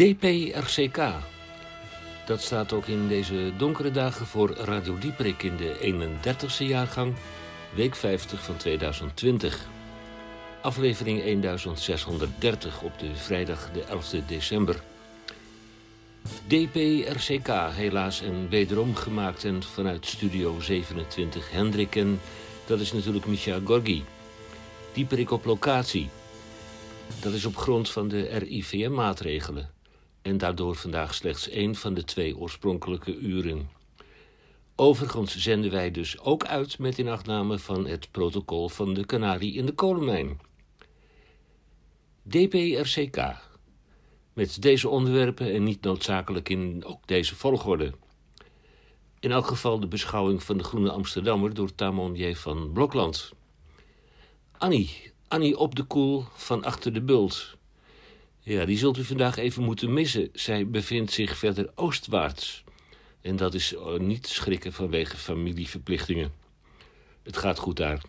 DPRCK. Dat staat ook in deze donkere dagen voor Radio Dieperik in de 31ste jaargang, week 50 van 2020. Aflevering 1630 op de vrijdag de 11 december. DPRCK, helaas en wederom gemaakt en vanuit Studio 27 Hendrik en dat is natuurlijk Micha Gorgi. Dieperik op locatie. Dat is op grond van de RIVM-maatregelen en daardoor vandaag slechts één van de twee oorspronkelijke uren. Overigens zenden wij dus ook uit met inachtname van het protocol van de Canarie in de kolenmijn. DPRCK. Met deze onderwerpen en niet noodzakelijk in ook deze volgorde. In elk geval de beschouwing van de Groene Amsterdammer door Tamon J. van Blokland. Annie, Annie op de koel van achter de bult. Ja, die zult u vandaag even moeten missen. Zij bevindt zich verder oostwaarts. En dat is eh, niet schrikken vanwege familieverplichtingen. Het gaat goed daar.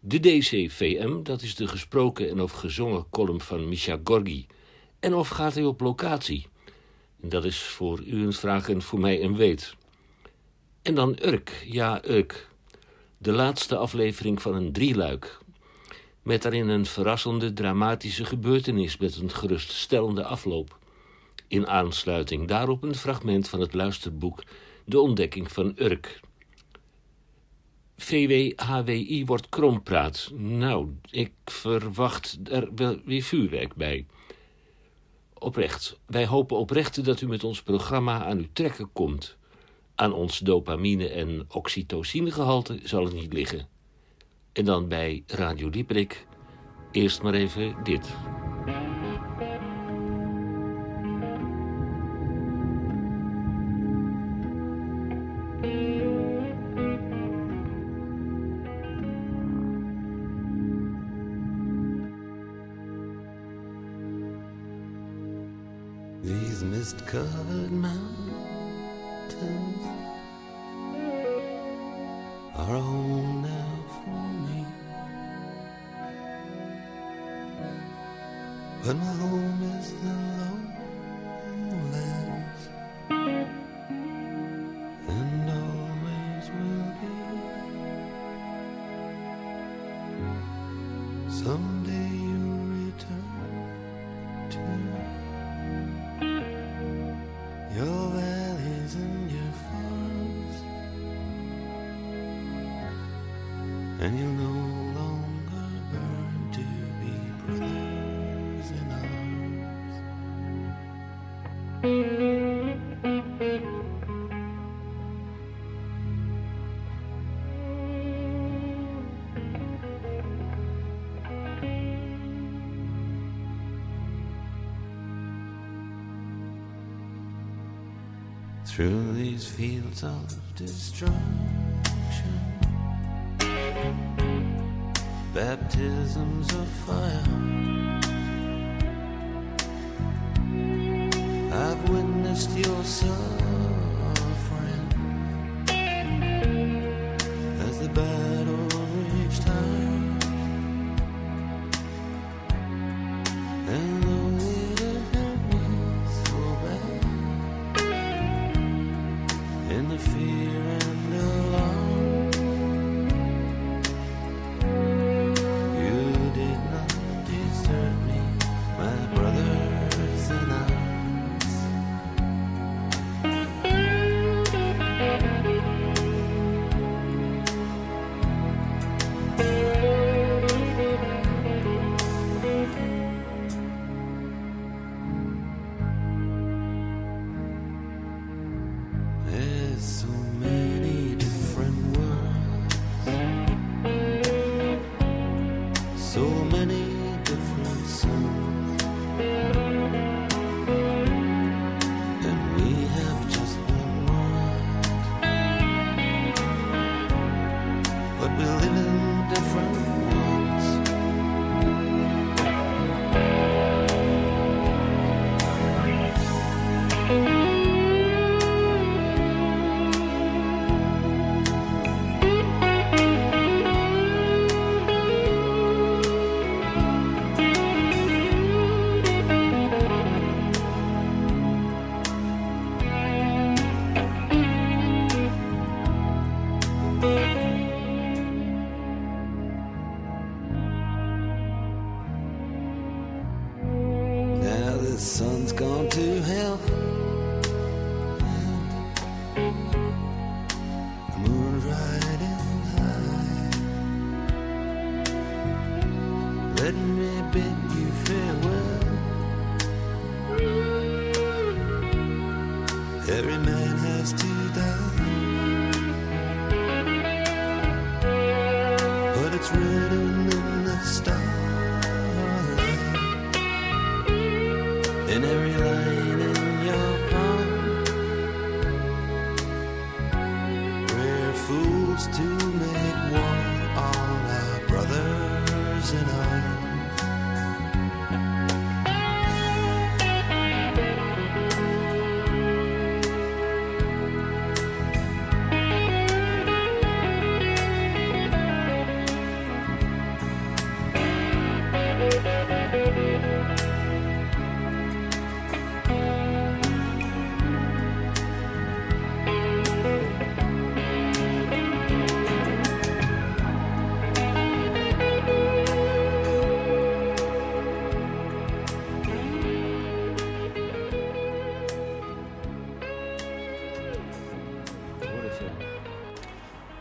De DCVM, dat is de gesproken en of gezongen column van Misha Gorgi. En of gaat hij op locatie? En dat is voor u een vraag en voor mij een weet. En dan Urk, ja Urk. De laatste aflevering van een drieluik met daarin een verrassende, dramatische gebeurtenis met een geruststellende afloop. In aansluiting daarop een fragment van het luisterboek De ontdekking van Urk. VWHWI wordt krompraat. Nou, ik verwacht er wel weer vuurwerk bij. Oprecht, wij hopen oprecht dat u met ons programma aan uw trekken komt. Aan ons dopamine- en oxytocinegehalte zal het niet liggen. En dan bij Radio Dieprik. Eerst maar even dit. them. Through these fields of destruction, baptisms of fire. I've witnessed your suffering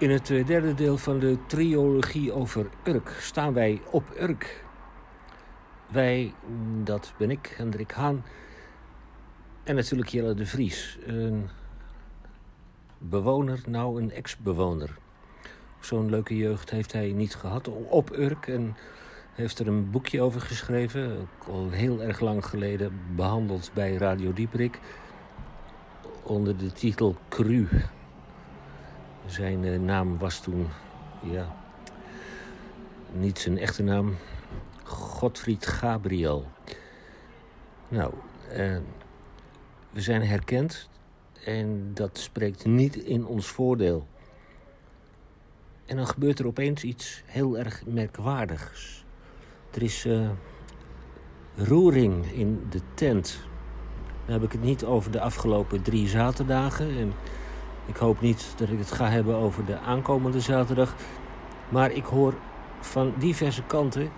In het eh, derde deel van de triologie over Urk staan wij op Urk. Wij, dat ben ik, Hendrik Haan. En natuurlijk Jelle de Vries. Een bewoner, nou een ex-bewoner. Zo'n leuke jeugd heeft hij niet gehad op Urk. En heeft er een boekje over geschreven. Al heel erg lang geleden behandeld bij Radio Dieprik. Onder de titel Cru. Zijn eh, naam was toen, ja, niet zijn echte naam, Godfried Gabriel. Nou, eh, we zijn herkend en dat spreekt niet in ons voordeel. En dan gebeurt er opeens iets heel erg merkwaardigs. Er is eh, roering in de tent. Dan heb ik het niet over de afgelopen drie zaterdagen. En ik hoop niet dat ik het ga hebben over de aankomende zaterdag. Maar ik hoor van diverse kanten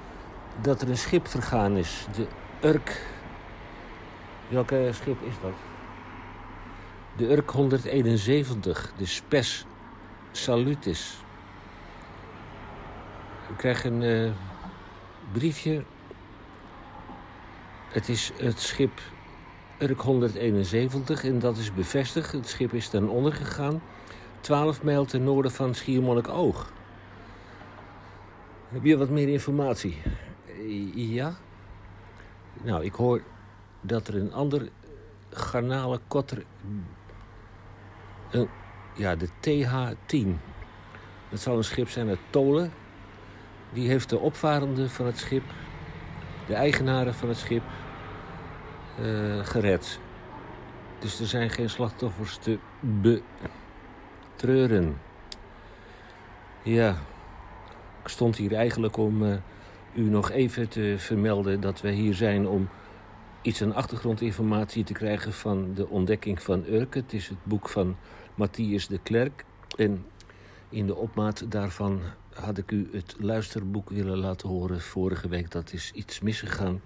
dat er een schip vergaan is. De Urk. Welke schip is dat? De Urk 171, de Spes Salutis. Ik krijg een eh, briefje. Het is het schip Urk 171 en dat is bevestigd. Het schip is ten onder gegaan. 12 mijl ten noorden van Schiermonnikoog. Heb je wat meer informatie? Ja? Nou, ik hoor dat er een ander garnalenkotter... Ja, de TH-10. Dat zal een schip zijn uit Tolen. Die heeft de opvarenden van het schip... de eigenaren van het schip eh, gered. Dus er zijn geen slachtoffers te betreuren. Ja, ik stond hier eigenlijk om eh, u nog even te vermelden dat we hier zijn om iets aan achtergrondinformatie te krijgen van de ontdekking van Urk. Het is het boek van Matthias de Klerk. En in de opmaat daarvan had ik u het luisterboek willen laten horen vorige week. Dat is iets misgegaan.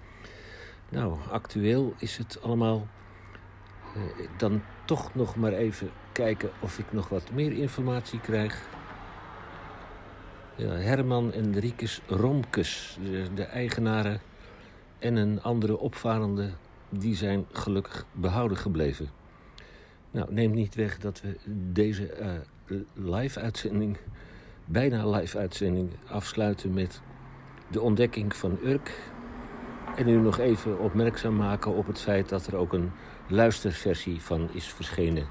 Nou, actueel is het allemaal. Eh, dan toch nog maar even kijken of ik nog wat meer informatie krijg. Ja, Herman en Riekes Romkes, de, eigenaren en een andere opvarende, die zijn gelukkig behouden gebleven. Nou, neemt niet weg dat we deze eh, live-uitzending, bijna live-uitzending, afsluiten met de ontdekking van Urk. En u nog even opmerkzaam maken op het feit dat er ook een luisterversie van is verschenen.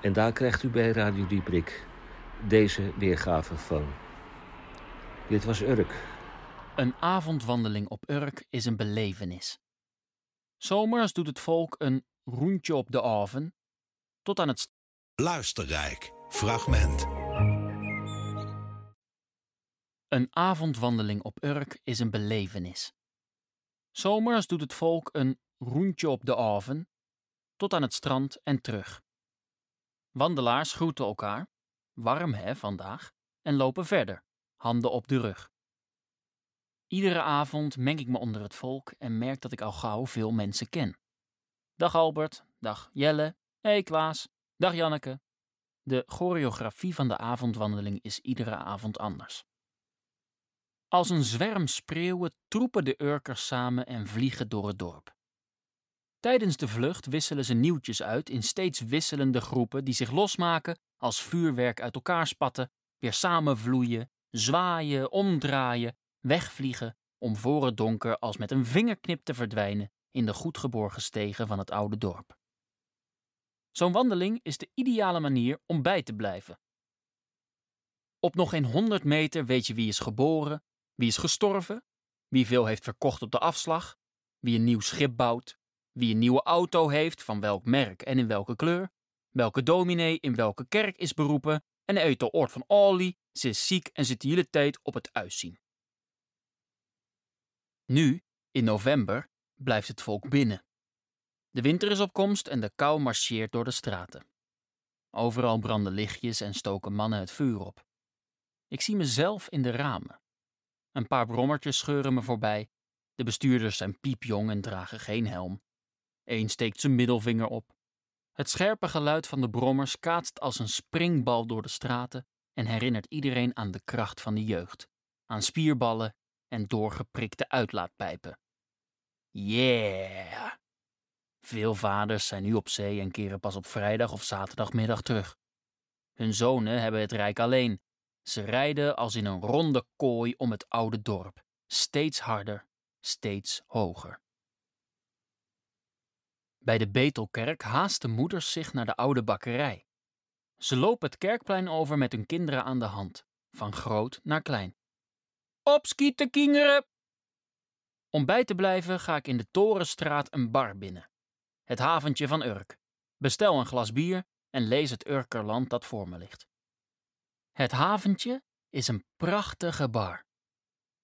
En daar krijgt u bij Radio Dieprik deze weergave van. Dit was Urk. Een avondwandeling op Urk is een belevenis. Zomers doet het volk een roentje op de oven tot aan het st- Luisterrijk. Fragment. Een avondwandeling op Urk is een belevenis. Zomers doet het volk een roentje op de oven tot aan het strand en terug. Wandelaars groeten elkaar, warm hè vandaag, en lopen verder, handen op de rug. Iedere avond meng ik me onder het volk en merk dat ik al gauw veel mensen ken. Dag Albert, dag Jelle, hey Klaas, dag Janneke. De choreografie van de avondwandeling is iedere avond anders. Als een zwerm spreeuwen troepen de Urkers samen en vliegen door het dorp. Tijdens de vlucht wisselen ze nieuwtjes uit in steeds wisselende groepen die zich losmaken als vuurwerk uit elkaar spatten, weer samenvloeien, zwaaien, omdraaien, wegvliegen om voor het donker als met een vingerknip te verdwijnen in de goed geborgen stegen van het oude dorp. Zo'n wandeling is de ideale manier om bij te blijven. Op nog geen honderd meter weet je wie is geboren, wie is gestorven, wie veel heeft verkocht op de afslag, wie een nieuw schip bouwt, wie een nieuwe auto heeft, van welk merk en in welke kleur, welke dominee in welke kerk is beroepen en uit de oort van Olly, ze is ziek en zit de hele tijd op het uitzien. Nu, in november, blijft het volk binnen. De winter is op komst en de kou marcheert door de straten. Overal branden lichtjes en stoken mannen het vuur op. Ik zie mezelf in de ramen. Een paar brommertjes scheuren me voorbij. De bestuurders zijn piepjong en dragen geen helm. Eén steekt zijn middelvinger op. Het scherpe geluid van de brommers kaatst als een springbal door de straten en herinnert iedereen aan de kracht van de jeugd, aan spierballen en doorgeprikte uitlaatpijpen. Yeah! Veel vaders zijn nu op zee en keren pas op vrijdag of zaterdagmiddag terug. Hun zonen hebben het rijk alleen. Ze rijden als in een ronde kooi om het oude dorp, steeds harder, steeds hoger. Bij de Betelkerk haasten moeders zich naar de oude bakkerij. Ze lopen het kerkplein over met hun kinderen aan de hand, van groot naar klein. Opschieten, kinderen! Om bij te blijven ga ik in de Torenstraat een bar binnen. Het haventje van Urk. Bestel een glas bier en lees het Urkerland dat voor me ligt. Het haventje is een prachtige bar.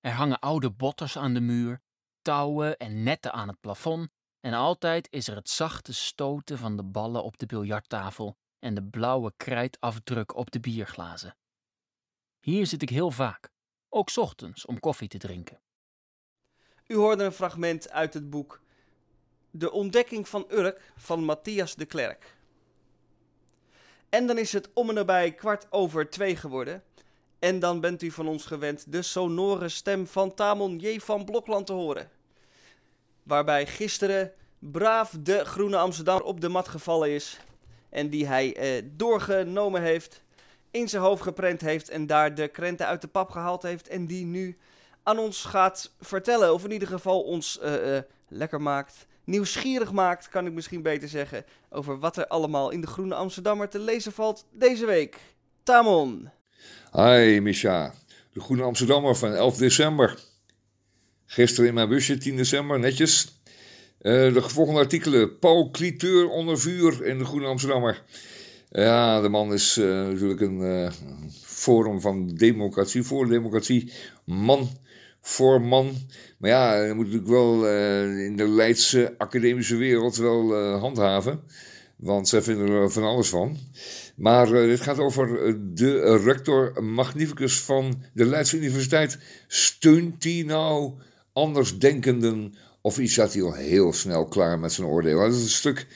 Er hangen oude botters aan de muur, touwen en netten aan het plafond en altijd is er het zachte stoten van de ballen op de biljarttafel en de blauwe krijtafdruk op de bierglazen. Hier zit ik heel vaak, ook ochtends om koffie te drinken. U hoorde een fragment uit het boek De ontdekking van Urk van Matthias de Klerk. En dan is het om en nabij kwart over twee geworden. En dan bent u van ons gewend de sonore stem van Tamon J. van Blokland te horen. Waarbij gisteren braaf de Groene Amsterdam op de mat gevallen is. En die hij eh, doorgenomen heeft, in zijn hoofd geprent heeft en daar de krenten uit de pap gehaald heeft. En die nu aan ons gaat vertellen. Of in ieder geval ons uh, uh, lekker maakt. Nieuwsgierig maakt, kan ik misschien beter zeggen. Over wat er allemaal in de Groene Amsterdammer te lezen valt deze week. Tamon. Hi Misha, de Groene Amsterdammer van 11 december. Gisteren in mijn busje, 10 december, netjes. Uh, de volgende artikelen. Paul Cliteur onder vuur in de Groene Amsterdammer. Ja, de man is uh, natuurlijk een uh, forum van democratie, voor democratie. Man voor man. Maar ja, je moet natuurlijk wel in de Leidse academische wereld wel handhaven. Want zij vinden er van alles van. Maar dit gaat over de rector magnificus van de Leidse Universiteit. Steunt die nou andersdenkenden of iets zat hij al heel snel klaar met zijn oordeel? Dat is een stuk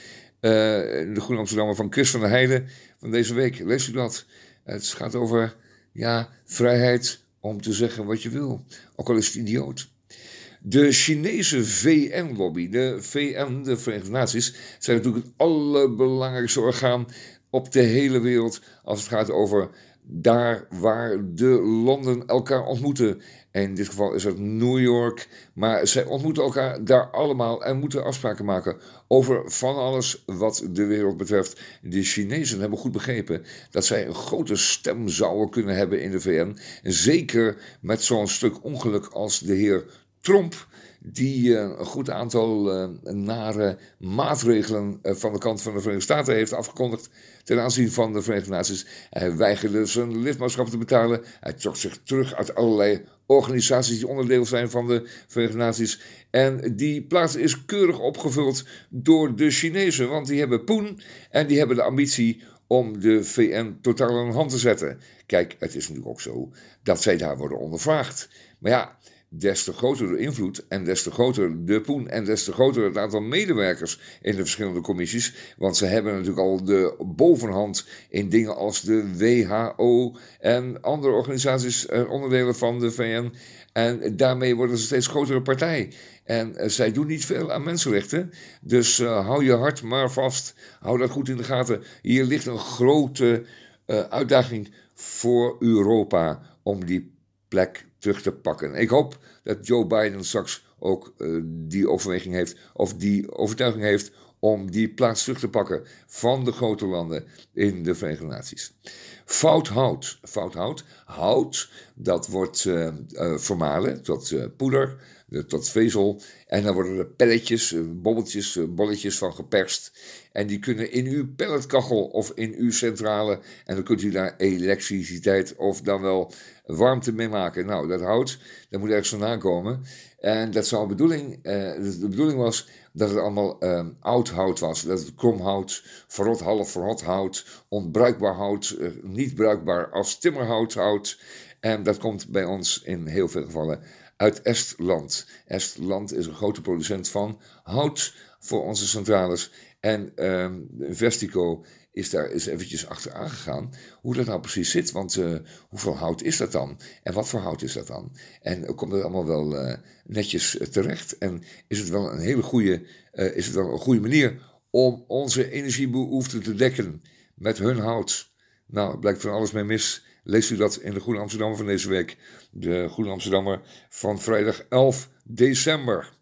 uh, in de Groene Amsterdammer van Chris van der Heijden van deze week. Lees u dat? Het gaat over ja, vrijheid om te zeggen wat je wil. Ook al is het idioot. De Chinese VN-lobby, de VN, de Verenigde Naties, zijn natuurlijk het allerbelangrijkste orgaan op de hele wereld als het gaat over daar waar de landen elkaar ontmoeten. En in dit geval is het New York. Maar zij ontmoeten elkaar daar allemaal en moeten afspraken maken over van alles wat de wereld betreft. De Chinezen hebben goed begrepen dat zij een grote stem zouden kunnen hebben in de VN. Zeker met zo'n stuk ongeluk als de heer Trump die uh, een goed aantal uh, nare maatregelen uh, van de kant van de Verenigde Staten heeft afgekondigd ten aanzien van de Verenigde Naties. Hij weigerde zijn lidmaatschap te betalen. Hij trok zich terug uit allerlei organisaties die onderdeel zijn van de Verenigde Naties. En die plaats is keurig opgevuld door de Chinezen, want die hebben poen en die hebben de ambitie om de VN totaal aan de hand te zetten. Kijk, het is nu ook zo dat zij daar worden ondervraagd. Maar ja, des te groter de invloed en des te groter de poen en des te groter het aantal medewerkers in de verschillende commissies. Want ze hebben natuurlijk al de bovenhand in dingen als de WHO en andere organisaties, eh, onderdelen van de VN. En daarmee worden ze steeds grotere partij. En eh, zij doen niet veel aan mensenrechten. Dus uh, hou je hart maar vast. Hou dat goed in de gaten. Hier ligt een grote uh, uitdaging voor Europa om die plek terug te pakken. Ik hoop dat Joe Biden straks ook uh, die overweging heeft, of die overtuiging heeft om die plaats terug te pakken van de grote landen in de Verenigde Naties. Fout hout. Fout hout. Hout, dat wordt uh, uh, vermalen tot poeder, tot vezel. En dan worden er pelletjes, bobbeltjes, bolletjes van geperst. En die kunnen in uw pelletkachel of in uw centrale. En dan kunt u daar elektriciteit of dan wel warmte mee maken. Nou, dat hout, dat moet ergens vandaan komen. En dat zou bedoeling, uh, de bedoeling was dat het allemaal uh, oud hout was. Dat het kromhout, verrot, half verrot hout, onbruikbaar hout, niet bruikbaar als timmerhout hout. En dat komt bij ons in heel veel gevallen uit Estland. Estland is een grote producent van hout voor onze centrales. En um, Vestico is daar eens eventjes achteraan gegaan hoe dat nou precies zit. Want uh, hoeveel hout is dat dan? En wat voor hout is dat dan? En komt het allemaal wel uh, netjes terecht? En is het wel een hele goede, uh, is het wel een goede manier om onze energiebehoeften te dekken met hun hout? Nou, blijkt van alles mee mis. Leest u dat in de Groene Amsterdammer van deze week. De Groene Amsterdammer van vrijdag 11 december.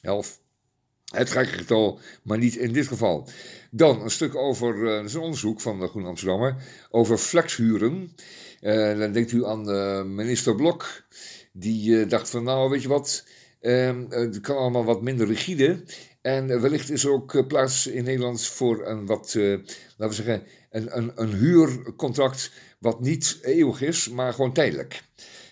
11 het gekke getal, maar niet in dit geval. Dan een stuk over, uh, dat is een onderzoek van de Groene Amsterdammer, over flexhuren. Uh, dan denkt u aan uh, minister Blok, die dacht van nou weet je wat, ehm, het kan allemaal wat minder rigide. En wellicht is er ook plaats in Nederland voor een wat, laten we zeggen, een, een, een huurcontract wat niet eeuwig is, maar gewoon tijdelijk.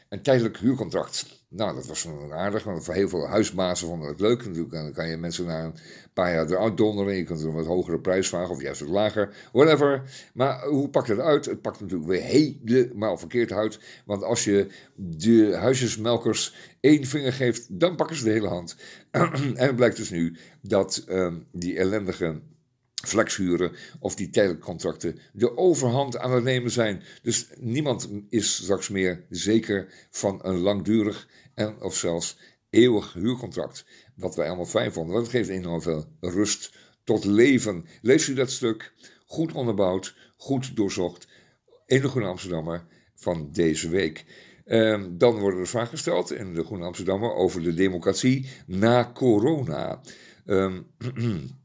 Een tijdelijk huurcontract. Nou, dat was wel aardig, want voor heel veel huisbazen vonden het leuk. Natuurlijk dan kan je mensen na een paar jaar eruit donderen. Je kunt er een wat hogere prijs vragen of juist wat lager, whatever. Maar hoe pakt het uit? Het pakt natuurlijk weer helemaal verkeerd uit. Want als je de huisjesmelkers één vinger geeft, dan pakken ze de hele hand. en het blijkt dus nu dat um, die ellendige flexhuren of die tijdelijke contracten de overhand aan het nemen zijn. Dus niemand is straks meer zeker van een langdurig en of zelfs eeuwig huurcontract. Wat wij allemaal fijn vonden, want het geeft enorm veel rust tot leven. Lees u dat stuk, goed onderbouwd, goed doorzocht, in de Groene Amsterdammer van deze week. Um, dan worden er vragen gesteld in de Groene Amsterdammer over de democratie na corona. Um,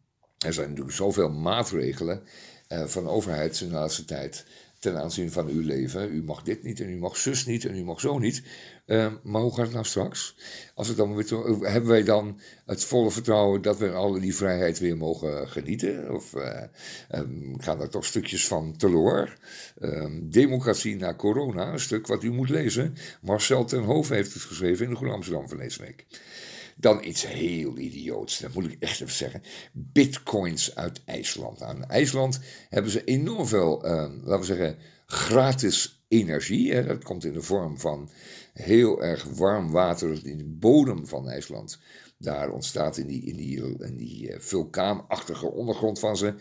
Er zijn natuurlijk zoveel maatregelen uh, van overheid in de laatste tijd ten aanzien van uw leven. U mag dit niet en u mag zus niet en u mag zo niet. Uh, maar hoe gaat het nou straks? Als het dan weer to- hebben wij dan het volle vertrouwen dat we alle die vrijheid weer mogen genieten? Of uh, um, gaan er toch stukjes van teloor? Um, Democratie na corona, een stuk wat u moet lezen. Marcel ten Hoofd heeft het geschreven in de Groene Amsterdam van deze week. Dan iets heel idioots, dat moet ik echt even zeggen. Bitcoins uit IJsland. In IJsland hebben ze enorm veel, uh, laten we zeggen, gratis energie. Hè. Dat komt in de vorm van heel erg warm water in de bodem van IJsland. Daar ontstaat in die, in die, uh, vulkaanachtige ondergrond van ze.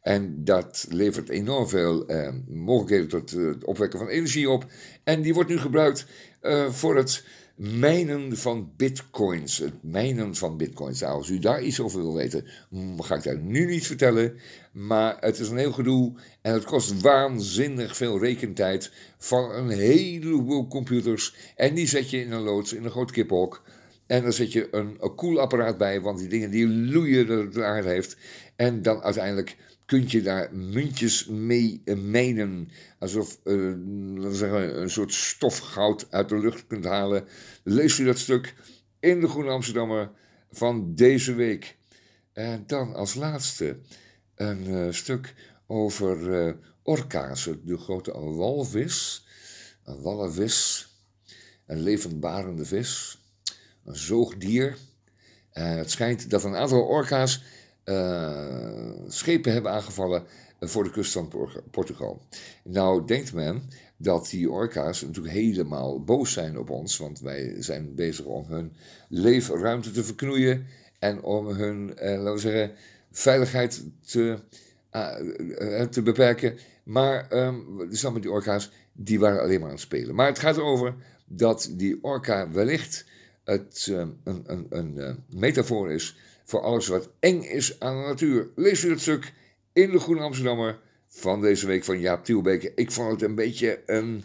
En dat levert enorm veel uh, mogelijkheden tot het opwekken van energie op. En die wordt nu gebruikt voor het mijnen van bitcoins. Het mijnen van bitcoins. Nou, als u daar iets over wil weten, ga ik daar nu niet vertellen. Maar het is een heel gedoe en het kost waanzinnig veel rekentijd van een heleboel computers. En die zet je in een loods, in een groot kiphok. En dan zet je een, een koelapparaat bij, want die dingen die loeien dat het aarde heeft. En dan uiteindelijk kun je daar muntjes mee mijnen. Alsof uh, zeggen, een soort stofgoud uit de lucht kunt halen. Lees u dat stuk in de Groene Amsterdammer van deze week. En dan als laatste een uh, stuk over orka's, de grote walvis. Een walvis, een levendbarende vis, een zoogdier. het schijnt dat een aantal orka's schepen hebben aangevallen voor de kust van Portugal. Nou denkt men dat die orka's natuurlijk helemaal boos zijn op ons, want wij zijn bezig om hun leefruimte te verknoeien en om hun, eh, laten we zeggen, veiligheid te, uh, te beperken. Maar um, die orka's, die waren alleen maar aan het spelen. Maar het gaat erover dat die orka wellicht het, uh, een, een, een metafoor is voor alles wat eng is aan de natuur. Lees u het stuk in de Groene Amsterdammer van deze week van Jaap Tielbeke. Ik vond het een beetje, um,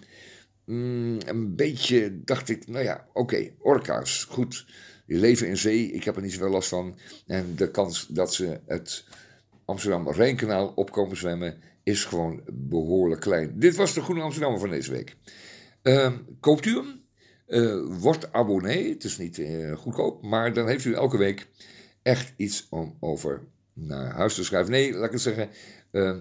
een beetje, dacht ik, nou ja, oké, orka's, goed. Die leven in zee, ik heb er niet zoveel last van. En de kans dat ze het Amsterdam-Rijnkanaal opkomen zwemmen is gewoon behoorlijk klein. Dit was de Groene Amsterdammer van deze week. Uh, koopt u hem? Uh, word abonnee. Het is niet uh, goedkoop, maar dan heeft u elke week echt iets om over naar huis te schrijven. Nee, laat ik het zeggen, uh,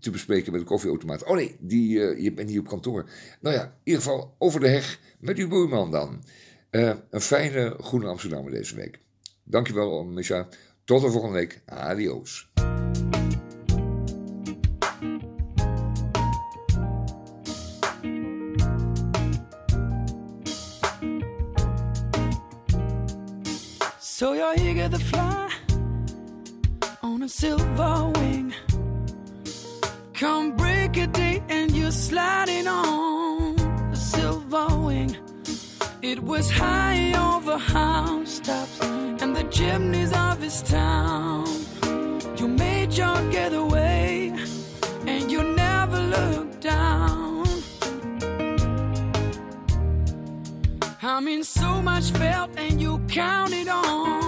te bespreken met de koffieautomaat. Oh nee, die, je bent hier op kantoor. Nou ja, in ieder geval over de heg met uw boerman dan. een fijne Groene Amsterdammer deze week. Dankjewel, Misha. Tot de volgende week. Adios. So you're to fly on a silver wing. Come break a day and you're sliding on a silver wing. It was high over housetops and the chimneys of his town. You made your getaway and you never looked down. I mean, so much felt and you counted on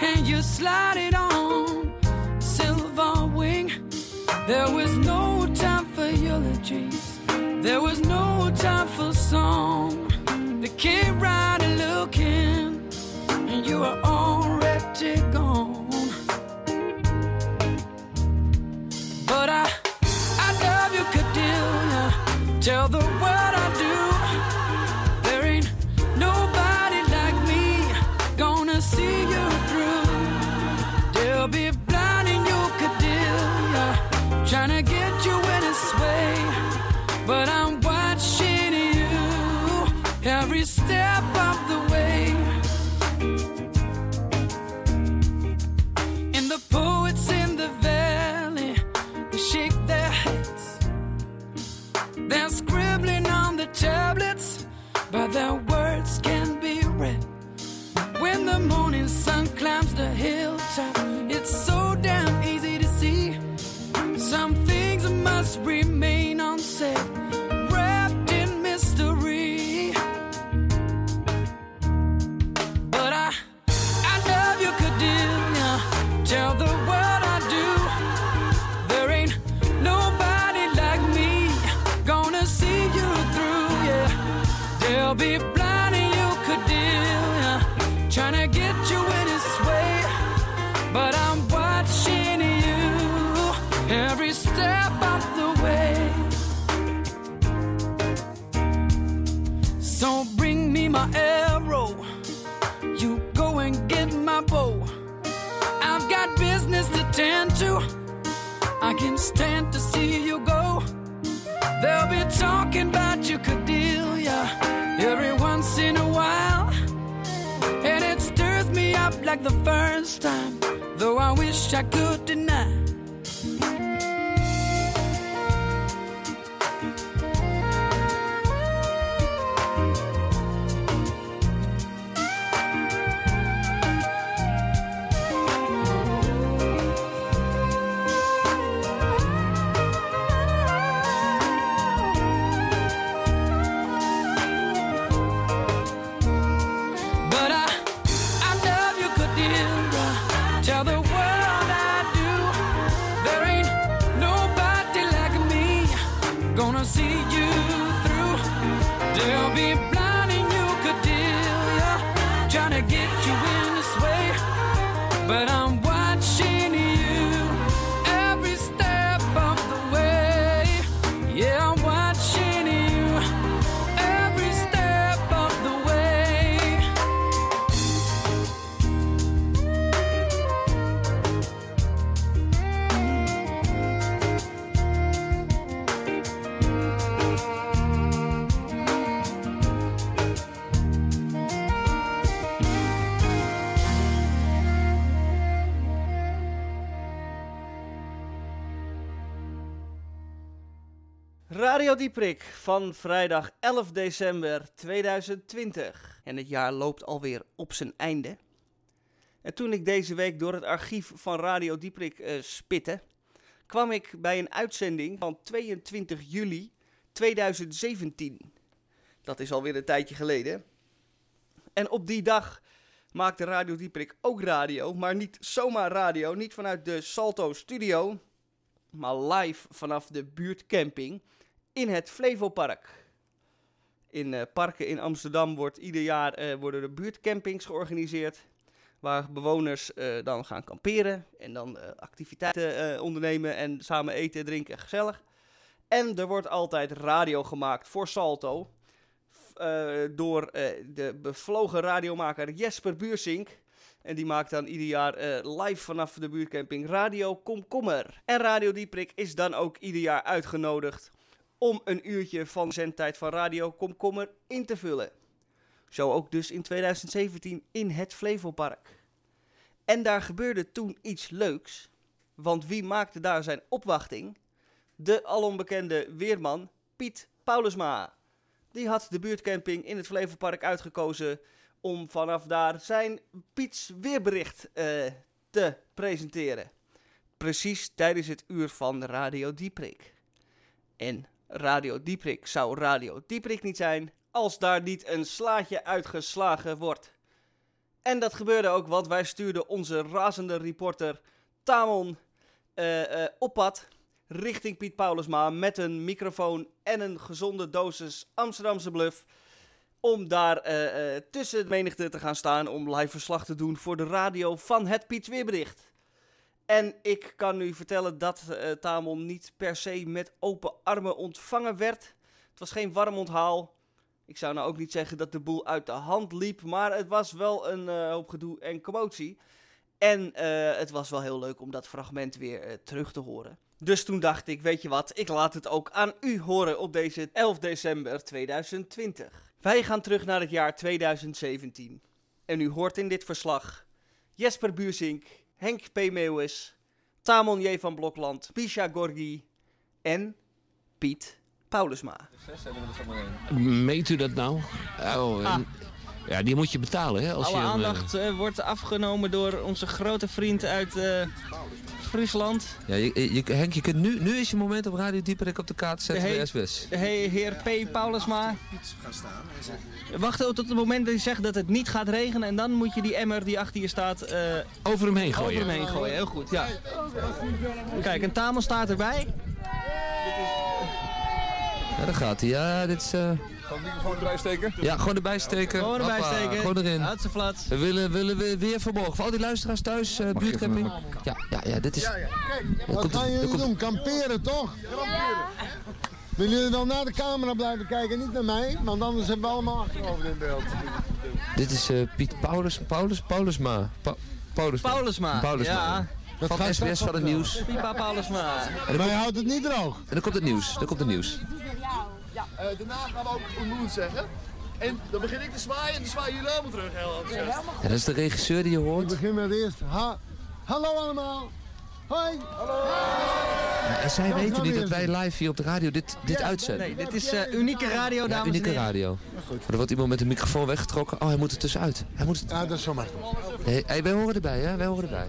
and you slide it on silver wing. There was no time for eulogies. There was no time for song. The kid rider looking, and you were already gone. But I, I love you, Cordelia. Tell the world the first time, though I wish I could deny. Radio Dieprik van vrijdag 11 december 2020. En het jaar loopt alweer op zijn einde. En toen ik deze week door het archief van Radio Dieprik eh, spitte, kwam ik bij een uitzending van 22 juli 2017. Dat is alweer een tijdje geleden. En op die dag maakte Radio Dieprik ook radio, maar niet zomaar radio, niet vanuit de Salto Studio, maar live vanaf de buurtcamping in het Flevopark. In eh, parken in Amsterdam wordt ieder jaar eh, worden er buurtcampings georganiseerd. Waar bewoners eh, dan gaan kamperen en dan activiteiten ondernemen en samen eten, drinken, gezellig. En er wordt altijd radio gemaakt voor Salto. door de bevlogen radiomaker Jesper Buursink. En die maakt dan ieder jaar live vanaf de buurtcamping Radio Komkommer. En Radio Dieprik is dan ook ieder jaar uitgenodigd om een uurtje van zendtijd van Radio Komkommer in te vullen. Zo ook dus in 2017 in het Flevopark. En daar gebeurde toen iets leuks. Want wie maakte daar zijn opwachting? De alombekende weerman Piet Paulusma. Die had de buurtcamping in het Flevopark uitgekozen om vanaf daar zijn Piets weerbericht eh, te presenteren. Precies tijdens het uur van Radio Dieprik. En Radio Dieprik zou Radio Dieprik niet zijn als daar niet een slaatje uitgeslagen wordt. En dat gebeurde ook, want wij stuurden onze razende reporter Tamon eh, op pad richting Piet Paulusma met een microfoon en een gezonde dosis Amsterdamse bluff. Om daar eh, tussen de menigte te gaan staan om live verslag te doen voor de radio van het Piet Weerbericht. En ik kan u vertellen dat eh, Tamon niet per se met open armen ontvangen werd. Het was geen warm onthaal. Ik zou nou ook niet zeggen dat de boel uit de hand liep, maar het was wel een eh, hoop gedoe en commotie. En eh, het was wel heel leuk om dat fragment weer terug te horen. Dus toen dacht ik, weet je wat, ik laat het ook aan u horen op deze 11 december 2020. Wij gaan terug naar het jaar 2017. En u hoort in dit verslag Jesper Buursink, Henk P. Meeuwis, Tamon J. van Blokland, Pisha Gorgi en Piet Paulusma. Meent u dat nou? Oh, en- Ja, die moet je betalen, hè? Als Alle je hem, eh, aandacht eh, wordt afgenomen door onze grote vriend uit eh, Friesland. Ja, je, je, Henk, je kunt nu, nu is je moment op Radio Dieperik op de kaart zetten Hey. bij SBS. De heer P. Paulusma. Wachten tot het moment dat hij zegt dat het niet gaat regenen. En dan moet je die emmer die achter je staat eh, over hem heen gooien. over hem heen gooien. Heel goed, ja. Kijk, een tamel staat erbij. Ja, daar gaat hij. Ja, dit is... eh, Gewoon erbij steken. ja, gewoon erbij steken. Gewoon erbij Hoppa, steken. Gewoon erin. Flat. We willen, willen we weer verborgen. Voor al die luisteraars thuis, eh buurtcamping. Ja, ja, ja, dit is... Ja, Wat gaan jullie doen? Kamperen toch? Willen jullie dan naar de camera blijven kijken, niet naar mij? Want anders hebben we allemaal achterover in beeld. Dit is eh, Piet Paulus, Paulus, Paulusma. Pa Paulusma. Paulusma. Paulusma. Ja, Dat Van gaat SBS van het nieuws. Pipa Paulusma. Maar je houdt het niet droog. En dan komt het nieuws. Dan komt het nieuws. Eh, daarna gaan we ook Unmoen zeggen. En dan begin ik te zwaaien en dan zwaaien jullie allemaal terug. Heel. Ja, dat is de regisseur die je Ik hoort. begin met eerst. Ha Hallo allemaal. Hoi. Ja, en zij weten niet we dat wij live hier op de radio dit, dit uitzenden. Nee, dit is eh, unieke radio, Ja, dames en unieke radio. Maar er wordt iemand met een microfoon weggetrokken. Oh, hij moet er tussenuit. Hij moet het... Ja, dat is zo makkelijk. Nee, hey, wij horen erbij, hè? Wij horen erbij.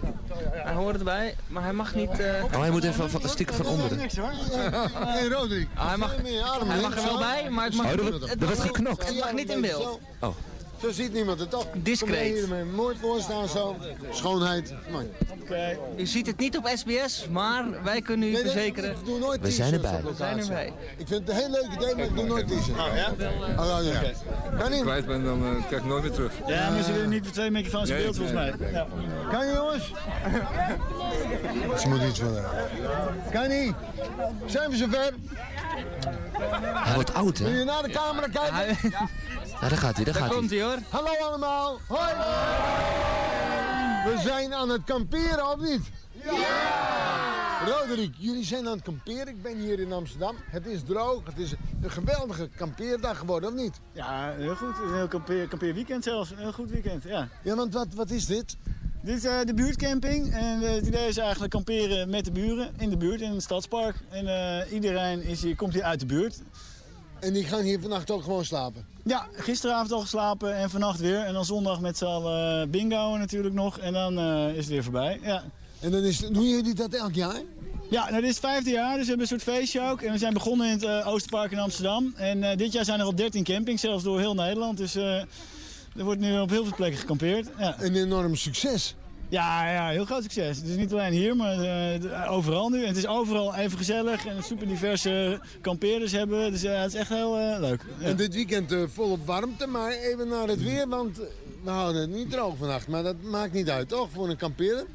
Hij hoort erbij, maar hij mag niet... eh, Oh, hij moet even van, stiekem van onderen. Niks hoor. Hé Roderick. Ah, hij mag- hij er wel bij, maar het mag, Oh, er wordt- er wordt geknokt. Het mag niet in beeld. Oh. Zo ziet niemand het toch. Discreet. Kom mooi voor staan zo. Schoonheid. Mooi. U ziet het niet op SBS, maar wij kunnen u Nee, nee, verzekeren, Ik doe nooit We zijn erbij. we zijn erbij. Ik vind het een heel leuk idee, maar ik doe nooit t-shirts. Oh ja? Oh ja, ja. Kan niet. Kwijt ben, dan eh, krijg ik nooit meer terug. Ja, maar ze willen niet voor twee microfoons in beeld volgens mij. Ja. Kan je jongens? Ze moeten iets willen. Kan niet. Zijn we zover? Hij wordt oud, Wil hè? je naar de camera kijken? Hij- Ja, daar gaat hij, daar Daar gaat komt hij. hij hoor. Hallo allemaal. Hoi. We zijn aan het kamperen, of niet? Ja! Roderick, jullie zijn aan het kamperen. Ik ben hier in Amsterdam. Het is droog. Het is een geweldige kampeerdag geworden, of niet? ja, heel goed. Een heel kampeer, kampeerweekend zelfs. Een heel goed weekend, ja. Ja, want wat, wat is dit? Dit is eh, de buurtcamping. En eh, het idee is eigenlijk kamperen met de buren in de buurt, in het stadspark. En eh, iedereen is hier, komt hier uit de buurt. En die gaan hier vannacht ook gewoon slapen? Ja, gisteravond al geslapen en vannacht weer. En dan zondag met z'n allen bingo natuurlijk nog. En dan eh, is het weer voorbij. Ja. En dan is, doen jullie dat elk jaar? Ja, nou, dit is het vijfde jaar, dus we hebben een soort feestje ook. En we zijn begonnen in het eh, Oosterpark in Amsterdam. En eh, dit jaar zijn er al 13 campings, zelfs door heel Nederland. Dus eh, er wordt nu op heel veel plekken gekampeerd. Ja. Een enorm succes. Ja, ja, heel groot succes. Het is niet alleen hier, maar eh, overal nu. En het is overal even gezellig en super diverse kampeerders hebben. Dus ja, het is echt heel eh, leuk. En dit weekend eh, volop warmte, maar even naar het weer, want eh, we houden het niet droog vannacht. Maar dat maakt niet uit, toch, voor een kampeerder?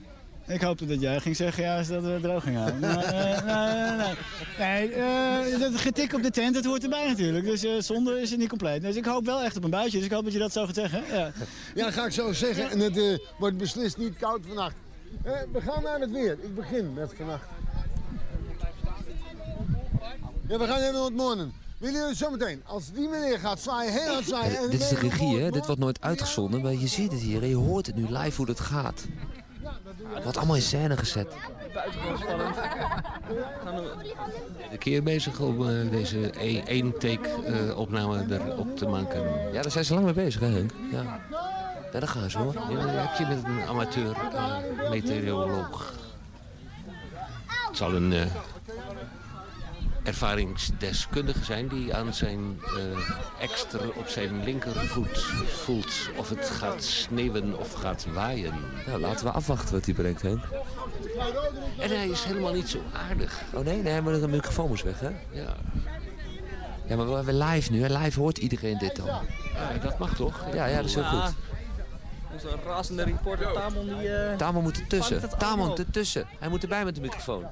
Ik hoopte dat jij ging zeggen ja, dat we het droog gingen houden. Maar, eh, nee, nee, nee. Nee, eh, dat getik op de tent, dat hoort erbij natuurlijk. Dus eh, zonder is het niet compleet. Dus ik hoop wel echt op een buitje. Dus ik hoop dat je dat zo gaat zeggen. Ja. Ja, dat ga ik zo zeggen. En het eh, wordt beslist niet koud vannacht. We gaan naar het weer. Ik begin met vannacht. Ja, we gaan even ontmoeten. Willen jullie zometeen, als die meneer gaat zwaaien, heel hard zwaaien... en Dit is de regie, hè? Dit wordt nooit uitgezonden, maar je ziet het hier en je hoort het nu live hoe het gaat. Wordt allemaal in scène gezet. Buitengewoon spannend. De keer bezig om eh, deze e- één take eh, opname erop te maken. Ja, daar zijn ze lang mee bezig, hè, Henk? Ja. Ja, daar gaan ze, hoor. Ja, heb je met een amateur eh, meteoroloog. Het zal een ervaringsdeskundige zijn die aan zijn eh extra op zijn linkervoet voelt of het gaat sneeuwen of gaat waaien. Nou, laten we afwachten wat hij brengt, Henk. En hij is helemaal niet zo aardig. Oh nee, nee, maar de microfoon moest weg, hè? Ja, Ja, maar we hebben live nu, hè? Live hoort iedereen dit dan. Ja, dat mag toch? Ja, ja, dat is heel goed. Onze razende reporter Tamon die... eh, Tamon moet ertussen. Tamon allemaal ertussen. Hij moet erbij met de microfoon.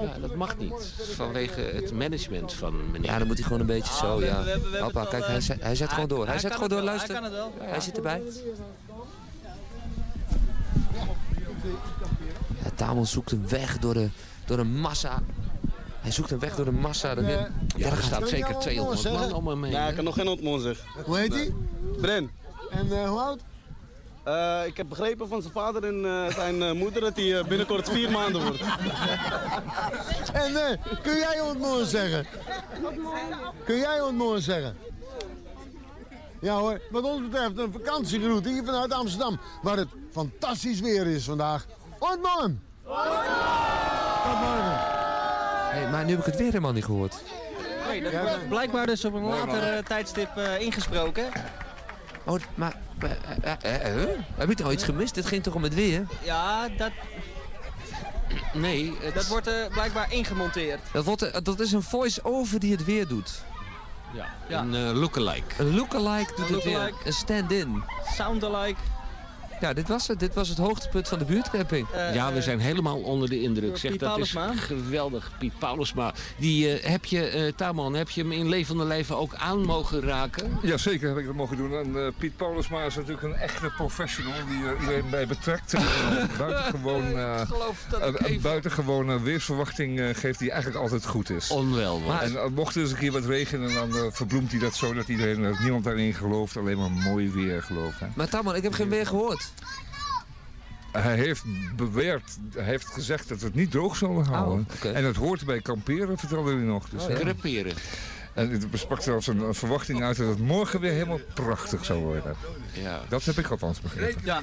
Ja, dat mag niet. Vanwege het management van meneer. Ja, dan moet hij gewoon een beetje zo, Ah, we ja. we we kijk, al, hij eh, zet, hij zet gewoon door. Hij hij zet gewoon door, hij luister. kan het wel. Hij zit erbij. Ja, Tamon zoekt een weg door de, door de massa. Hij zoekt een weg door de massa. Eh, Ja, Ja, er gaat staat zeker ik jou 200 wat man om me mee. Ja, ik kan nog geen ontmoen zeg. Hoe heet hij? Bren, En eh, hoe oud? Eh, ik heb begrepen van zijn vader en eh, zijn eh, moeder dat hij binnenkort vier maanden wordt. En eh, kun jij ontmoeten zeggen? Kun jij ontmoeten zeggen? Ja hoor, wat ons betreft een vakantiegroet hier vanuit Amsterdam, waar het fantastisch weer is vandaag. Ontmoeten! Tot morgen. Hey, maar nu heb ik het weer helemaal niet gehoord. Nee, dat blijkbaar dus op een later tijdstip eh, ingesproken. Oh, maar... eh, eh, eh? Heb ik nou iets gemist? Dit ging toch om het weer? Ja, dat, Nee, het, dat wordt eh, blijkbaar ingemonteerd. Dat, wordt, dat is een voice-over die het weer doet. ja, Ja. een lookalike. Een lookalike doet Een het weer. Een stand-in. Sound-alike. Ja, dit was het. Dit was het hoogtepunt van de buurtcamping. eh, Ja, we eh, zijn helemaal onder de indruk. Zeg, Piet dat is Paulusma. geweldig. Piet Paulusma. Die eh, heb je, eh Tamon, heb je hem in levende leven ook aan mogen raken? Jazeker heb ik dat mogen doen. En eh, Piet Paulusma is natuurlijk een echte professional die er iedereen bij betrekt. Uh, buitengewoon, eh, Ik geloof dat ik een, een even... buitengewone weersverwachting eh, geeft die eigenlijk altijd goed is. Onwel, man. En mocht er eens een keer wat regenen, dan verbloemt hij dat zo dat iedereen, dat niemand daarin gelooft, alleen maar mooi weer gelooft. Hè. Maar Tamon, ik heb geen weer gehoord. Hij heeft beweerd, hij heeft gezegd dat we het niet droog zullen houden. Oh, oké. En het hoort bij kamperen, vertelde hij nog. Dus, Oh, ja. Creperen. En het besprak zelfs een, een verwachting uit dat het morgen weer helemaal prachtig zou worden. Ja. Dat heb ik althans begrepen. Ja,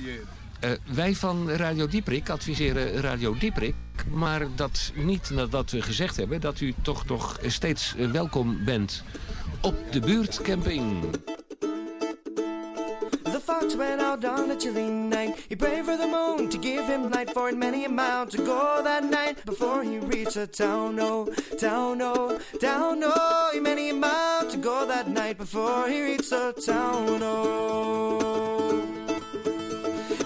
Eh, wij van Radio Dieprik adviseren Radio Dieprik, maar dat niet nadat we gezegd hebben dat u toch nog steeds eh, welkom bent op de buurtcamping. Fox went out on a chilly night. He prayed for the moon to give him light for it many a mile to go that night before he reached a town. Oh, town, oh, town, oh. Many a mile to go that night before he reached a town. Oh.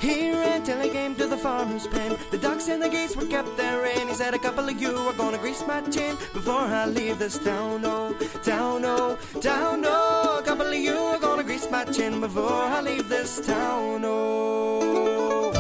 He ran till he came to the farmer's pen. The ducks and the geese were kept therein. He said, A couple of you are gonna grease my chin before I leave this town. Oh, town, oh, town, oh. A couple of you are gonna grease my chin before I leave this town. Oh.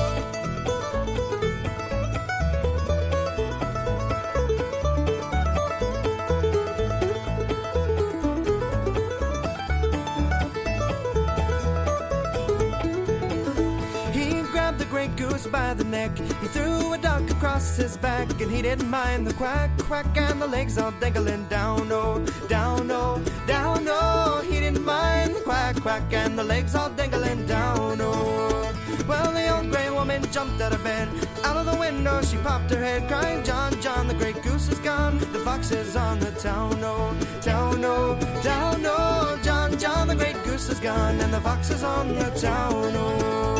By the neck. He threw a duck across his back, and he didn't mind the quack, quack, and the legs all dangling down, oh, down, oh, down, oh. He didn't mind the quack, quack, and the legs all dangling down, oh. Well, the old gray woman jumped out of bed. Out of the window, she popped her head, crying, John, John, the great goose is gone. The fox is on the town, oh, town, oh, town, oh. John, John, the great goose is gone, and the fox is on the town, oh.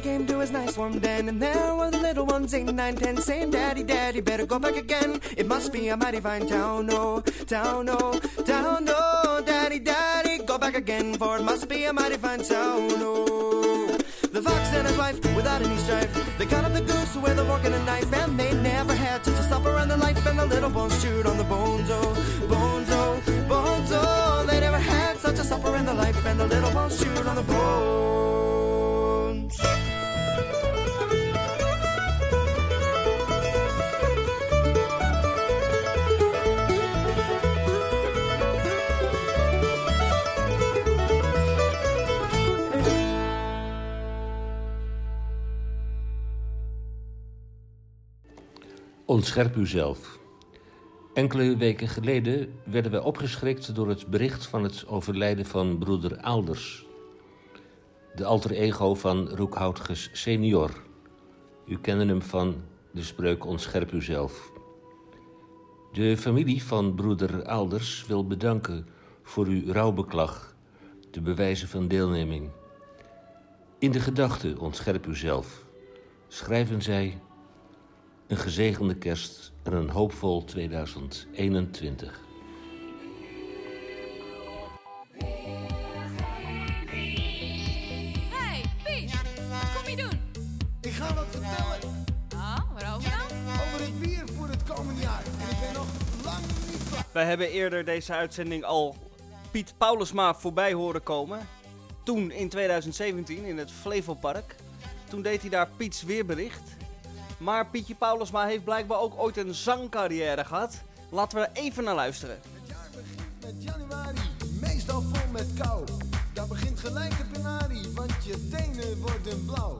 Came to his nice warm den, and there were the little ones, eight, nine, ten, saying, Daddy, Daddy, better go back again. It must be a mighty fine town, oh, town, oh, town, oh, Daddy, Daddy, go back again, for it must be a mighty fine town, oh. The fox and his wife, without any strife, they cut up the goose with a fork and a knife, and they never had such a supper in their life, and the little bones chewed on the bones, oh, bones, oh, bones, oh. They never had such a supper in their life, and the little bones chewed on the bones. Ontscherp uzelf. Enkele weken geleden werden wij opgeschrikt door het bericht van het overlijden van broeder Alders. De alter ego van Roekhoutges senior. U kende hem van de spreuk Ontscherp uzelf. De familie van broeder Alders wil bedanken voor uw rouwbeklag, de bewijzen van deelneming. In de gedachte Ontscherp uzelf schrijven zij een gezegende kerst en een hoopvol 2021. Hey, Pies, wat kom je doen? Ik ga wat vertellen Oh, waarover dan? over het weer voor het komende jaar. En ik ben nog lang niet klaar. Wij hebben eerder deze uitzending al Piet Paulusma voorbij horen komen. Toen in 2017 in het Flevopark. Toen deed hij daar Piets weerbericht. Maar Pietje Paulusma heeft blijkbaar ook ooit een zangcarrière gehad. Laten we er even naar luisteren. Met januari, meestal vol met kou. Daar begint gelijk de penarie, want je tenen worden blauw.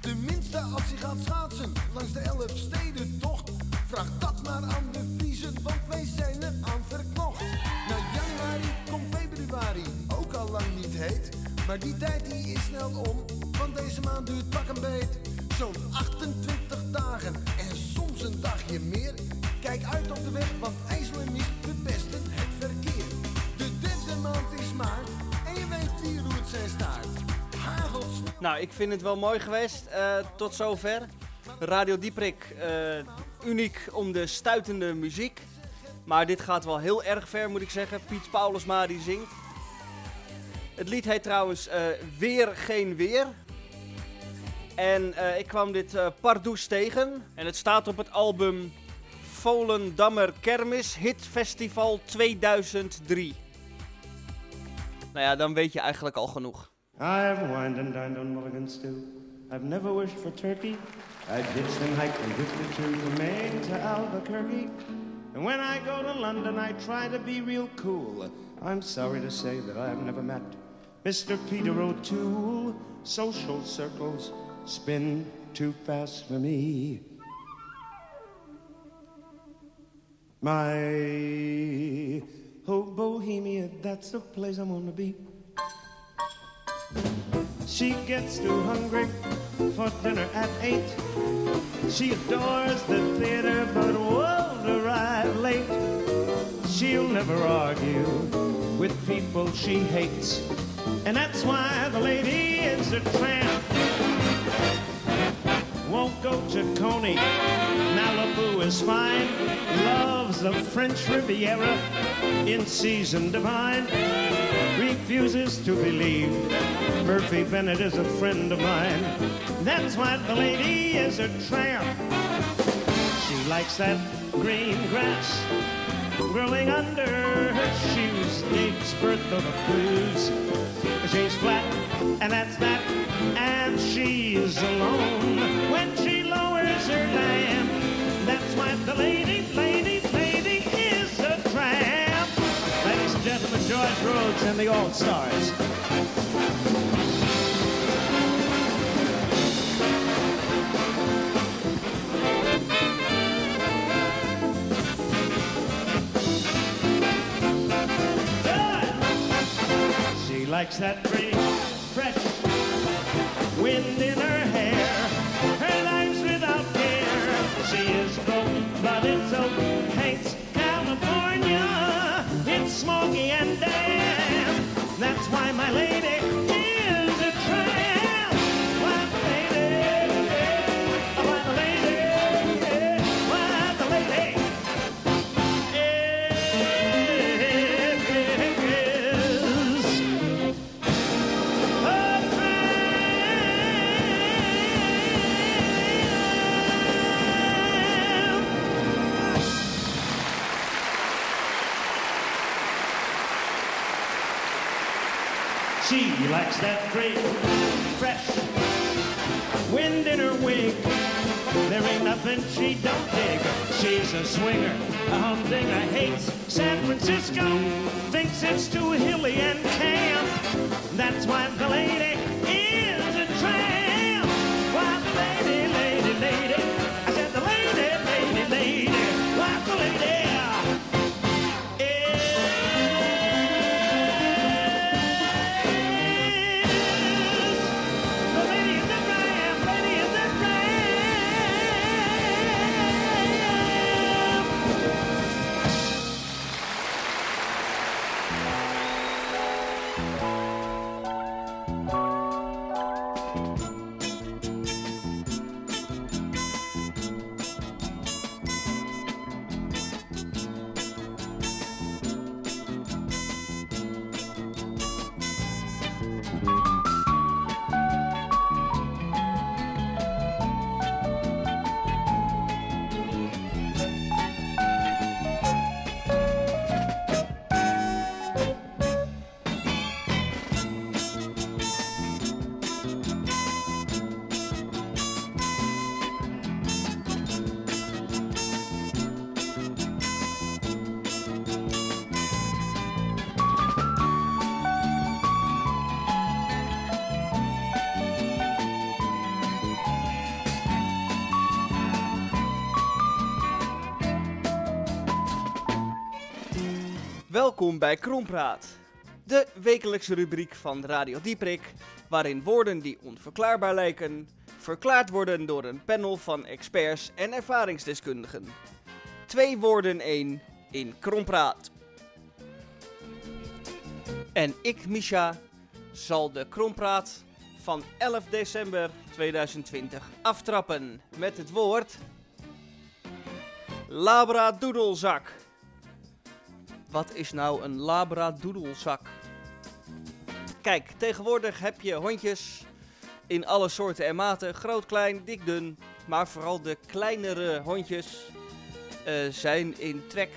Tenminste als je gaat schaatsen langs de elf steden tocht. Vraag dat maar aan de Friesen, want wij zijn er aan verknocht. Na januari komt februari, ook al lang niet heet. Maar die tijd die is snel om, want deze maand duurt pak een beet. Zo'n 28 dagen en soms een dagje meer. Kijk uit op de weg, want ijzel en mist verpesten het verkeer. De derde maand is maart en je weet wie roert zijn staart. Hagel, Nou, ik vind het wel mooi geweest eh, tot zover. Radio Dieprik, eh, uniek om de stuitende muziek. Maar dit gaat wel heel erg ver, moet ik zeggen. Piet Paulusma die zingt. Het lied heet trouwens eh, Weer Geen Weer. En eh, ik kwam dit eh Pardoes tegen. En het staat op het album Volendammer Kermis Hit Festival 2003. Nou ja, dan weet je eigenlijk al genoeg. I've wined and dined on mulligan stew. I've never wished for turkey. I ditched and hiked from Whistler to Maine to Albuquerque. And when I go to London, I try to be real cool. I'm sorry to say that I've never met Mr. Peter O'Toole. Social circles spin too fast for me. My oh Bohemia, that's the place I wanna be. She gets too hungry for dinner at eight. She adores the theater but won't arrive late. She'll never argue with people she hates. And that's why the lady is a tramp. Won't go to Coney. Malibu is fine. Loves the French Riviera in season divine. Refuses to believe Murphy Bennett is a friend of mine. That's why the lady is a tramp. She likes that green grass growing under her shoes. Dave's birth of the blues. She's flat, and that's that. She's alone when she lowers her lamp. That's why the lady, lady, lady is a tramp. Ladies and gentlemen, George Rhodes and the All Stars. She likes that pretty, fresh wind in her hair. Her life's without care. She is broke, but it's oak. Hates California. It's smoky and damp. That's why my lady nothing she don't dig. She's a swinger, a humdinger, hates San Francisco, thinks it's too hilly and camp. That's why the lady Welkom bij Krompraat, de wekelijkse rubriek van Radio Dieprik, waarin woorden die onverklaarbaar lijken, verklaard worden door een panel van experts en ervaringsdeskundigen. Twee woorden één in Krompraat. En ik, Misha, zal de Krompraat van 11 december 2020 aftrappen met het woord Labradoedelzak. Wat is nou een labradoedelzak? Kijk, tegenwoordig heb je hondjes in alle soorten en maten. Groot, klein, dik, dun. Maar vooral de kleinere hondjes eh, zijn in trek.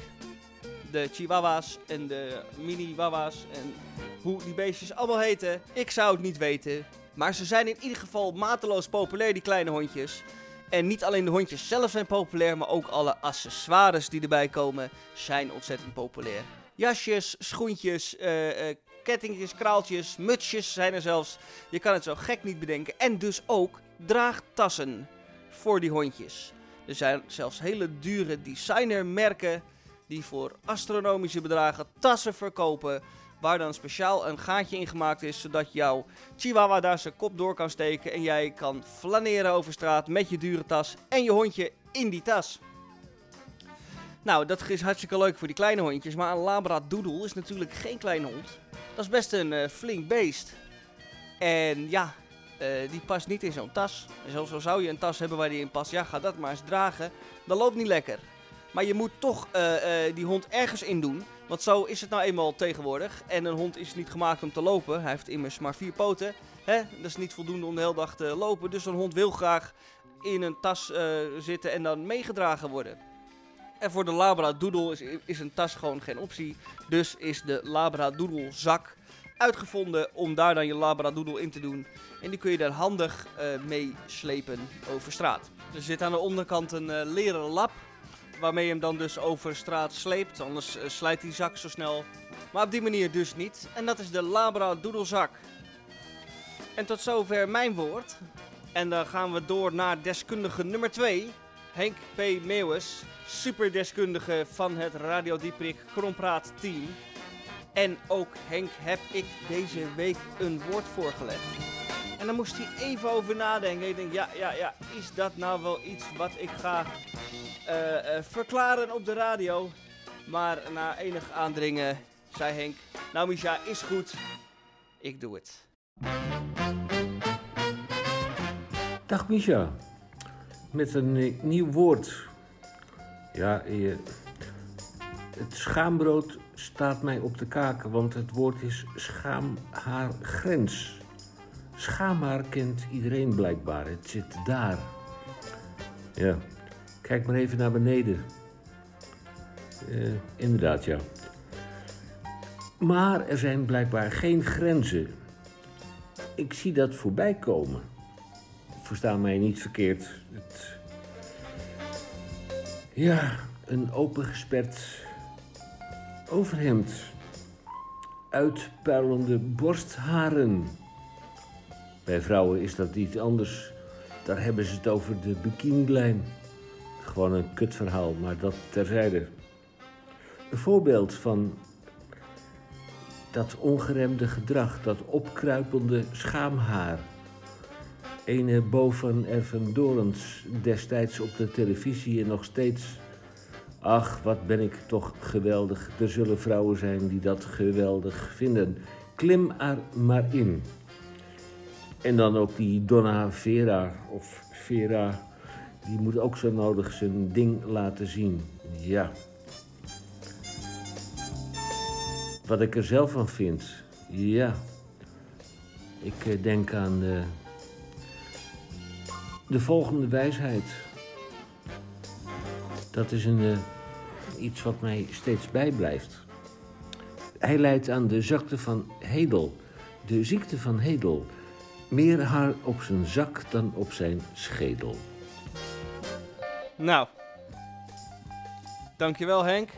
De chihuahua's en de mini-wawa's en hoe die beestjes allemaal heten. Ik zou het niet weten. Maar ze zijn in ieder geval mateloos populair, die kleine hondjes. En niet alleen de hondjes zelf zijn populair, maar ook alle accessoires die erbij komen zijn ontzettend populair. Jasjes, schoentjes, eh, kettingjes, kraaltjes, mutsjes zijn er zelfs. Je kan het zo gek niet bedenken. En dus ook draagtassen voor die hondjes. Er zijn zelfs hele dure designermerken die voor astronomische bedragen tassen verkopen. Waar dan speciaal een gaatje in gemaakt is, zodat jouw chihuahua daar zijn kop door kan steken. En jij kan flaneren over straat met je dure tas en je hondje in die tas. Nou, dat is hartstikke leuk voor die kleine hondjes. Maar een labradoodle is natuurlijk geen kleine hond. Dat is best een eh, flink beest. En ja, eh, die past niet in zo'n tas. En zo, zo zou je een tas hebben waar die in past. Ja, ga dat maar eens dragen. Dat loopt niet lekker. Maar je moet toch eh, die hond ergens in doen. Want zo is het nou eenmaal tegenwoordig. En een hond is niet gemaakt om te lopen. Hij heeft immers maar vier poten. Hè? Dat is niet voldoende om de hele dag te lopen. Dus een hond wil graag in een tas eh, zitten en dan meegedragen worden. En voor de Labradoodle is, is een tas gewoon geen optie. Dus is de Labradoodle zak uitgevonden om daar dan je labradoodle in te doen. En die kun je daar handig eh, mee slepen over straat. Er zit aan de onderkant een eh, leren lap, waarmee je hem dan dus over straat sleept. Anders eh, slijt die zak zo snel. Maar op die manier dus niet. En dat is de labradoedelzak. En tot zover mijn woord. En dan gaan we door naar deskundige nummer 2. Henk P. Meeuwis, superdeskundige van het Radio Dieprik Krompraat team. En ook Henk heb ik deze week een woord voorgelegd. En dan moest hij even over nadenken. Ik denk, ja, ja, ja, is dat nou wel iets wat ik ga eh, eh, verklaren op de radio? Maar na enig aandringen zei Henk, nou Misha, is goed. Ik doe het. Dag Misha, met een nieuw woord. Ja, eh, het schaambrood staat mij op de kaken, want het woord is schaamhaargrens. Schaamhaar kent iedereen blijkbaar, het zit daar. Ja, kijk maar even naar beneden. Eh, inderdaad, ja. Maar er zijn blijkbaar geen grenzen. Ik zie dat voorbij komen. Versta mij niet verkeerd. Het... Ja, een opengesperd overhemd. Uitpuilende borstharen. Bij vrouwen is dat niet anders. Daar hebben ze het over de bikinilijn. Gewoon een kutverhaal, maar dat terzijde. Een voorbeeld van dat ongeremde gedrag, dat opkruipende schaamhaar. Ene Bo van Ervendorens destijds op de televisie en nog steeds. Ach, wat ben ik toch geweldig. Er zullen vrouwen zijn die dat geweldig vinden. Klim er maar in. En dan ook die Donna Vera, of Vera, die moet ook zo nodig zijn ding laten zien. Ja. Wat ik er zelf van vind, ja. Ik eh, denk aan de, de volgende wijsheid. Dat is een, eh, iets wat mij steeds bijblijft. Hij leidt aan de zakte van Hedel, de ziekte van Hedel. Meer haar op zijn zak dan op zijn schedel. Nou, dankjewel Henk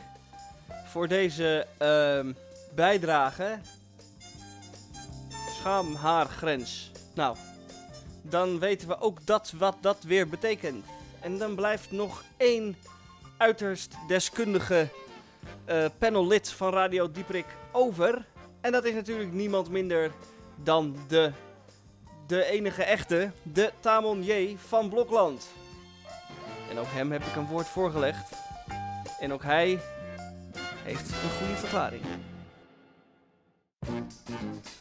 voor deze ehm, bijdrage. Schaamhaargrens. Nou, dan weten we ook dat wat dat weer betekent. En dan blijft nog één uiterst deskundige eh, panellid van Radio Dieprik over. En dat is natuurlijk niemand minder dan de, de enige echte, de Tamon J van Blokland. En ook hem heb ik een woord voorgelegd. En ook hij heeft een goede verklaring.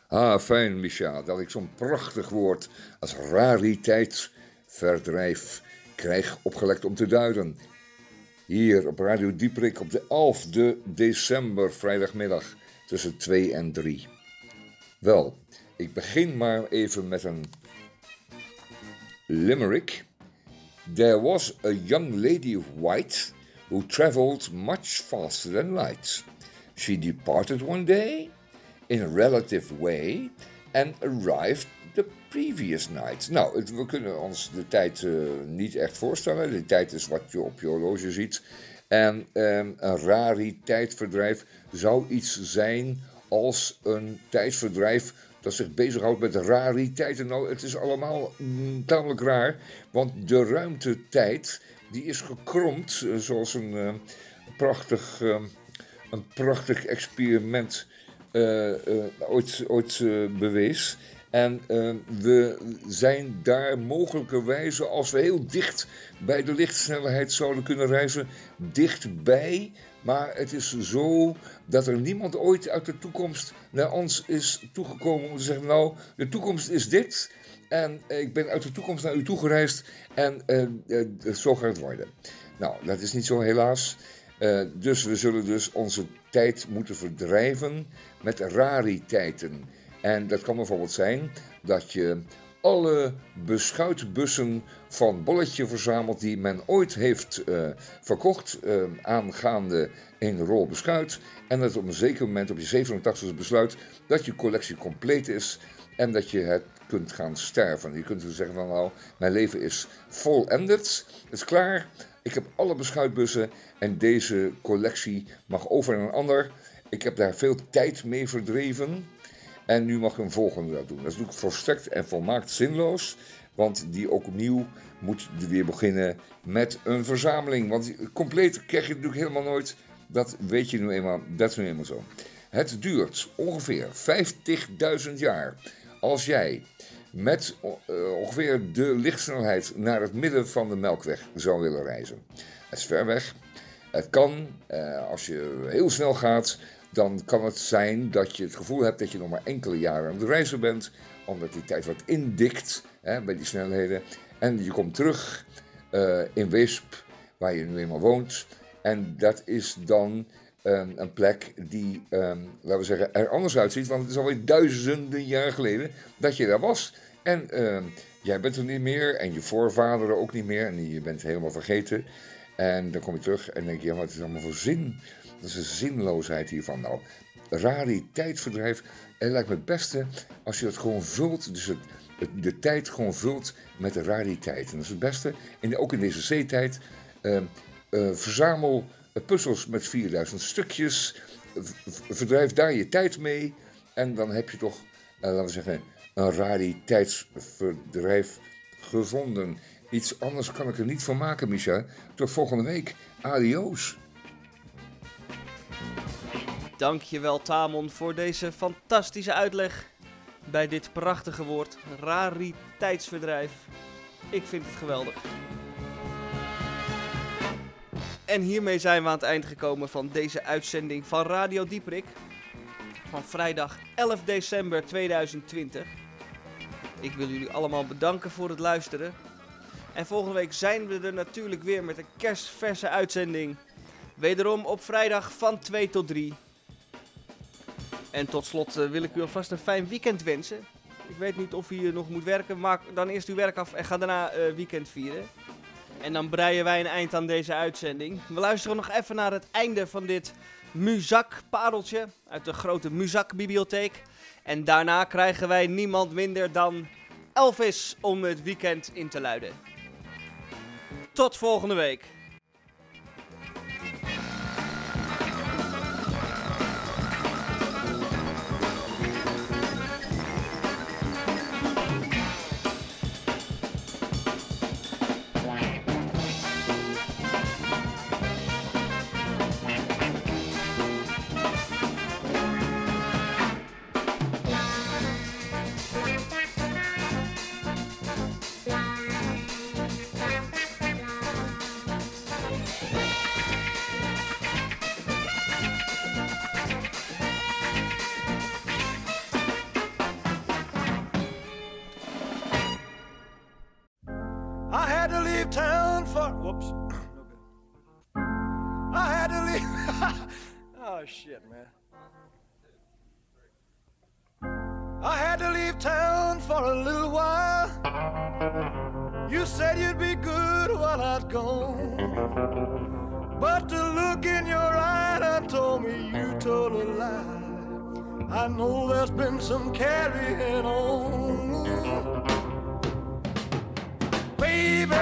Ah, fijn, Micha, dat ik zo'n prachtig woord als rariteitsverdrijf krijg opgelegd om te duiden. Hier op Radio Dieprik op de 11e december, vrijdagmiddag, tussen 2 en 3. Wel, ik begin maar even met een limerick. There was a young lady of white who traveled much faster than light. She departed one day in a relative way and arrived the previous night. Nou, we kunnen ons de tijd eh, niet echt voorstellen. De tijd is wat je op je horloge ziet. En ehm, een rariteitsverdrijf zou iets zijn als een tijdsverdrijf dat zich bezighoudt met rariteiten. Nou, het is allemaal mm, tamelijk raar, want de ruimtetijd die is gekromd, eh, zoals een eh, prachtig, eh, een prachtig experiment ooit, ooit bewees. En we zijn daar mogelijkerwijze, als we heel dicht bij de lichtsnelheid zouden kunnen reizen, dichtbij. Maar het is zo dat er niemand ooit uit de toekomst naar ons is toegekomen om te zeggen: Nou, de toekomst is dit. En ik ben uit de toekomst naar u toegereisd en eh, eh, zo gaat het worden. Nou, dat is niet zo helaas. Eh, dus we zullen dus onze tijd moeten verdrijven met rariteiten. En dat kan bijvoorbeeld zijn dat je alle beschuitbussen van Bolletje verzameld die men ooit heeft eh, verkocht eh, aangaande een rol beschuit. En dat op een zeker moment op je 87e besluit dat je collectie compleet is en dat je het kunt gaan sterven. Je kunt dus zeggen van nou, mijn leven is volended, het is klaar. Ik heb alle beschuitbussen en deze collectie mag over naar een ander. Ik heb daar veel tijd mee verdreven. En nu mag een volgende dat doen. Dat is natuurlijk volstrekt en volmaakt zinloos. Want die ook opnieuw moet weer beginnen met een verzameling. Want compleet krijg je natuurlijk helemaal nooit. Dat weet je nu eenmaal. Dat is nu eenmaal zo. Het duurt ongeveer 50.000 jaar als jij met eh, ongeveer de lichtsnelheid naar het midden van de Melkweg zou willen reizen. Het is ver weg. Het kan, eh, als je heel snel gaat, dan kan het zijn dat je het gevoel hebt dat je nog maar enkele jaren aan het reizen bent, omdat die tijd wat indikt hè, bij die snelheden. En je komt terug eh, in Wisp, waar je nu eenmaal woont. En dat is dan ehm, een plek die, ehm, laten we zeggen, er anders uitziet. Want het is alweer duizenden jaar geleden dat je daar was. En ehm, jij bent er niet meer en je voorvaderen ook niet meer. En je bent helemaal vergeten. En dan kom je terug en denk je, ja, wat is allemaal voor zin? Dat is de zinloosheid hiervan. Nou, rariteitsverdrijf. Het lijkt me het beste als je het gewoon vult. Dus het, de tijd gewoon vult met de rariteit. En dat is het beste. En ook in deze zeetijd. eh, verzamel eh, puzzels met 4000 stukjes. Verdrijf daar je tijd mee. En dan heb je toch, eh, laten we zeggen, een rariteitsverdrijf gevonden. Iets anders kan ik er niet van maken, Micha. Tot volgende week. Adios. Dankjewel Tamon voor deze fantastische uitleg bij dit prachtige woord rariteitsverdrijf. Ik vind het geweldig. En hiermee zijn we aan het eind gekomen van deze uitzending van Radio Dieprik van vrijdag 11 december 2020. Ik wil jullie allemaal bedanken voor het luisteren. En volgende week zijn we er natuurlijk weer met een kerstverse uitzending. Wederom op vrijdag van 2 tot 3. En tot slot eh, wil ik u alvast een fijn weekend wensen. Ik weet niet of u hier nog moet werken. Maak dan eerst uw werk af en ga daarna eh, weekend vieren. En dan breien wij een eind aan deze uitzending. We luisteren nog even naar het einde van dit Muzak-pareltje uit de grote Muzak-bibliotheek. En daarna krijgen wij niemand minder dan Elvis om het weekend in te luiden. Tot volgende week. For a little while. You said you'd be good while I'd gone. But the look in your eye that told me you told a lie. I know there's been some carrying on. Baby,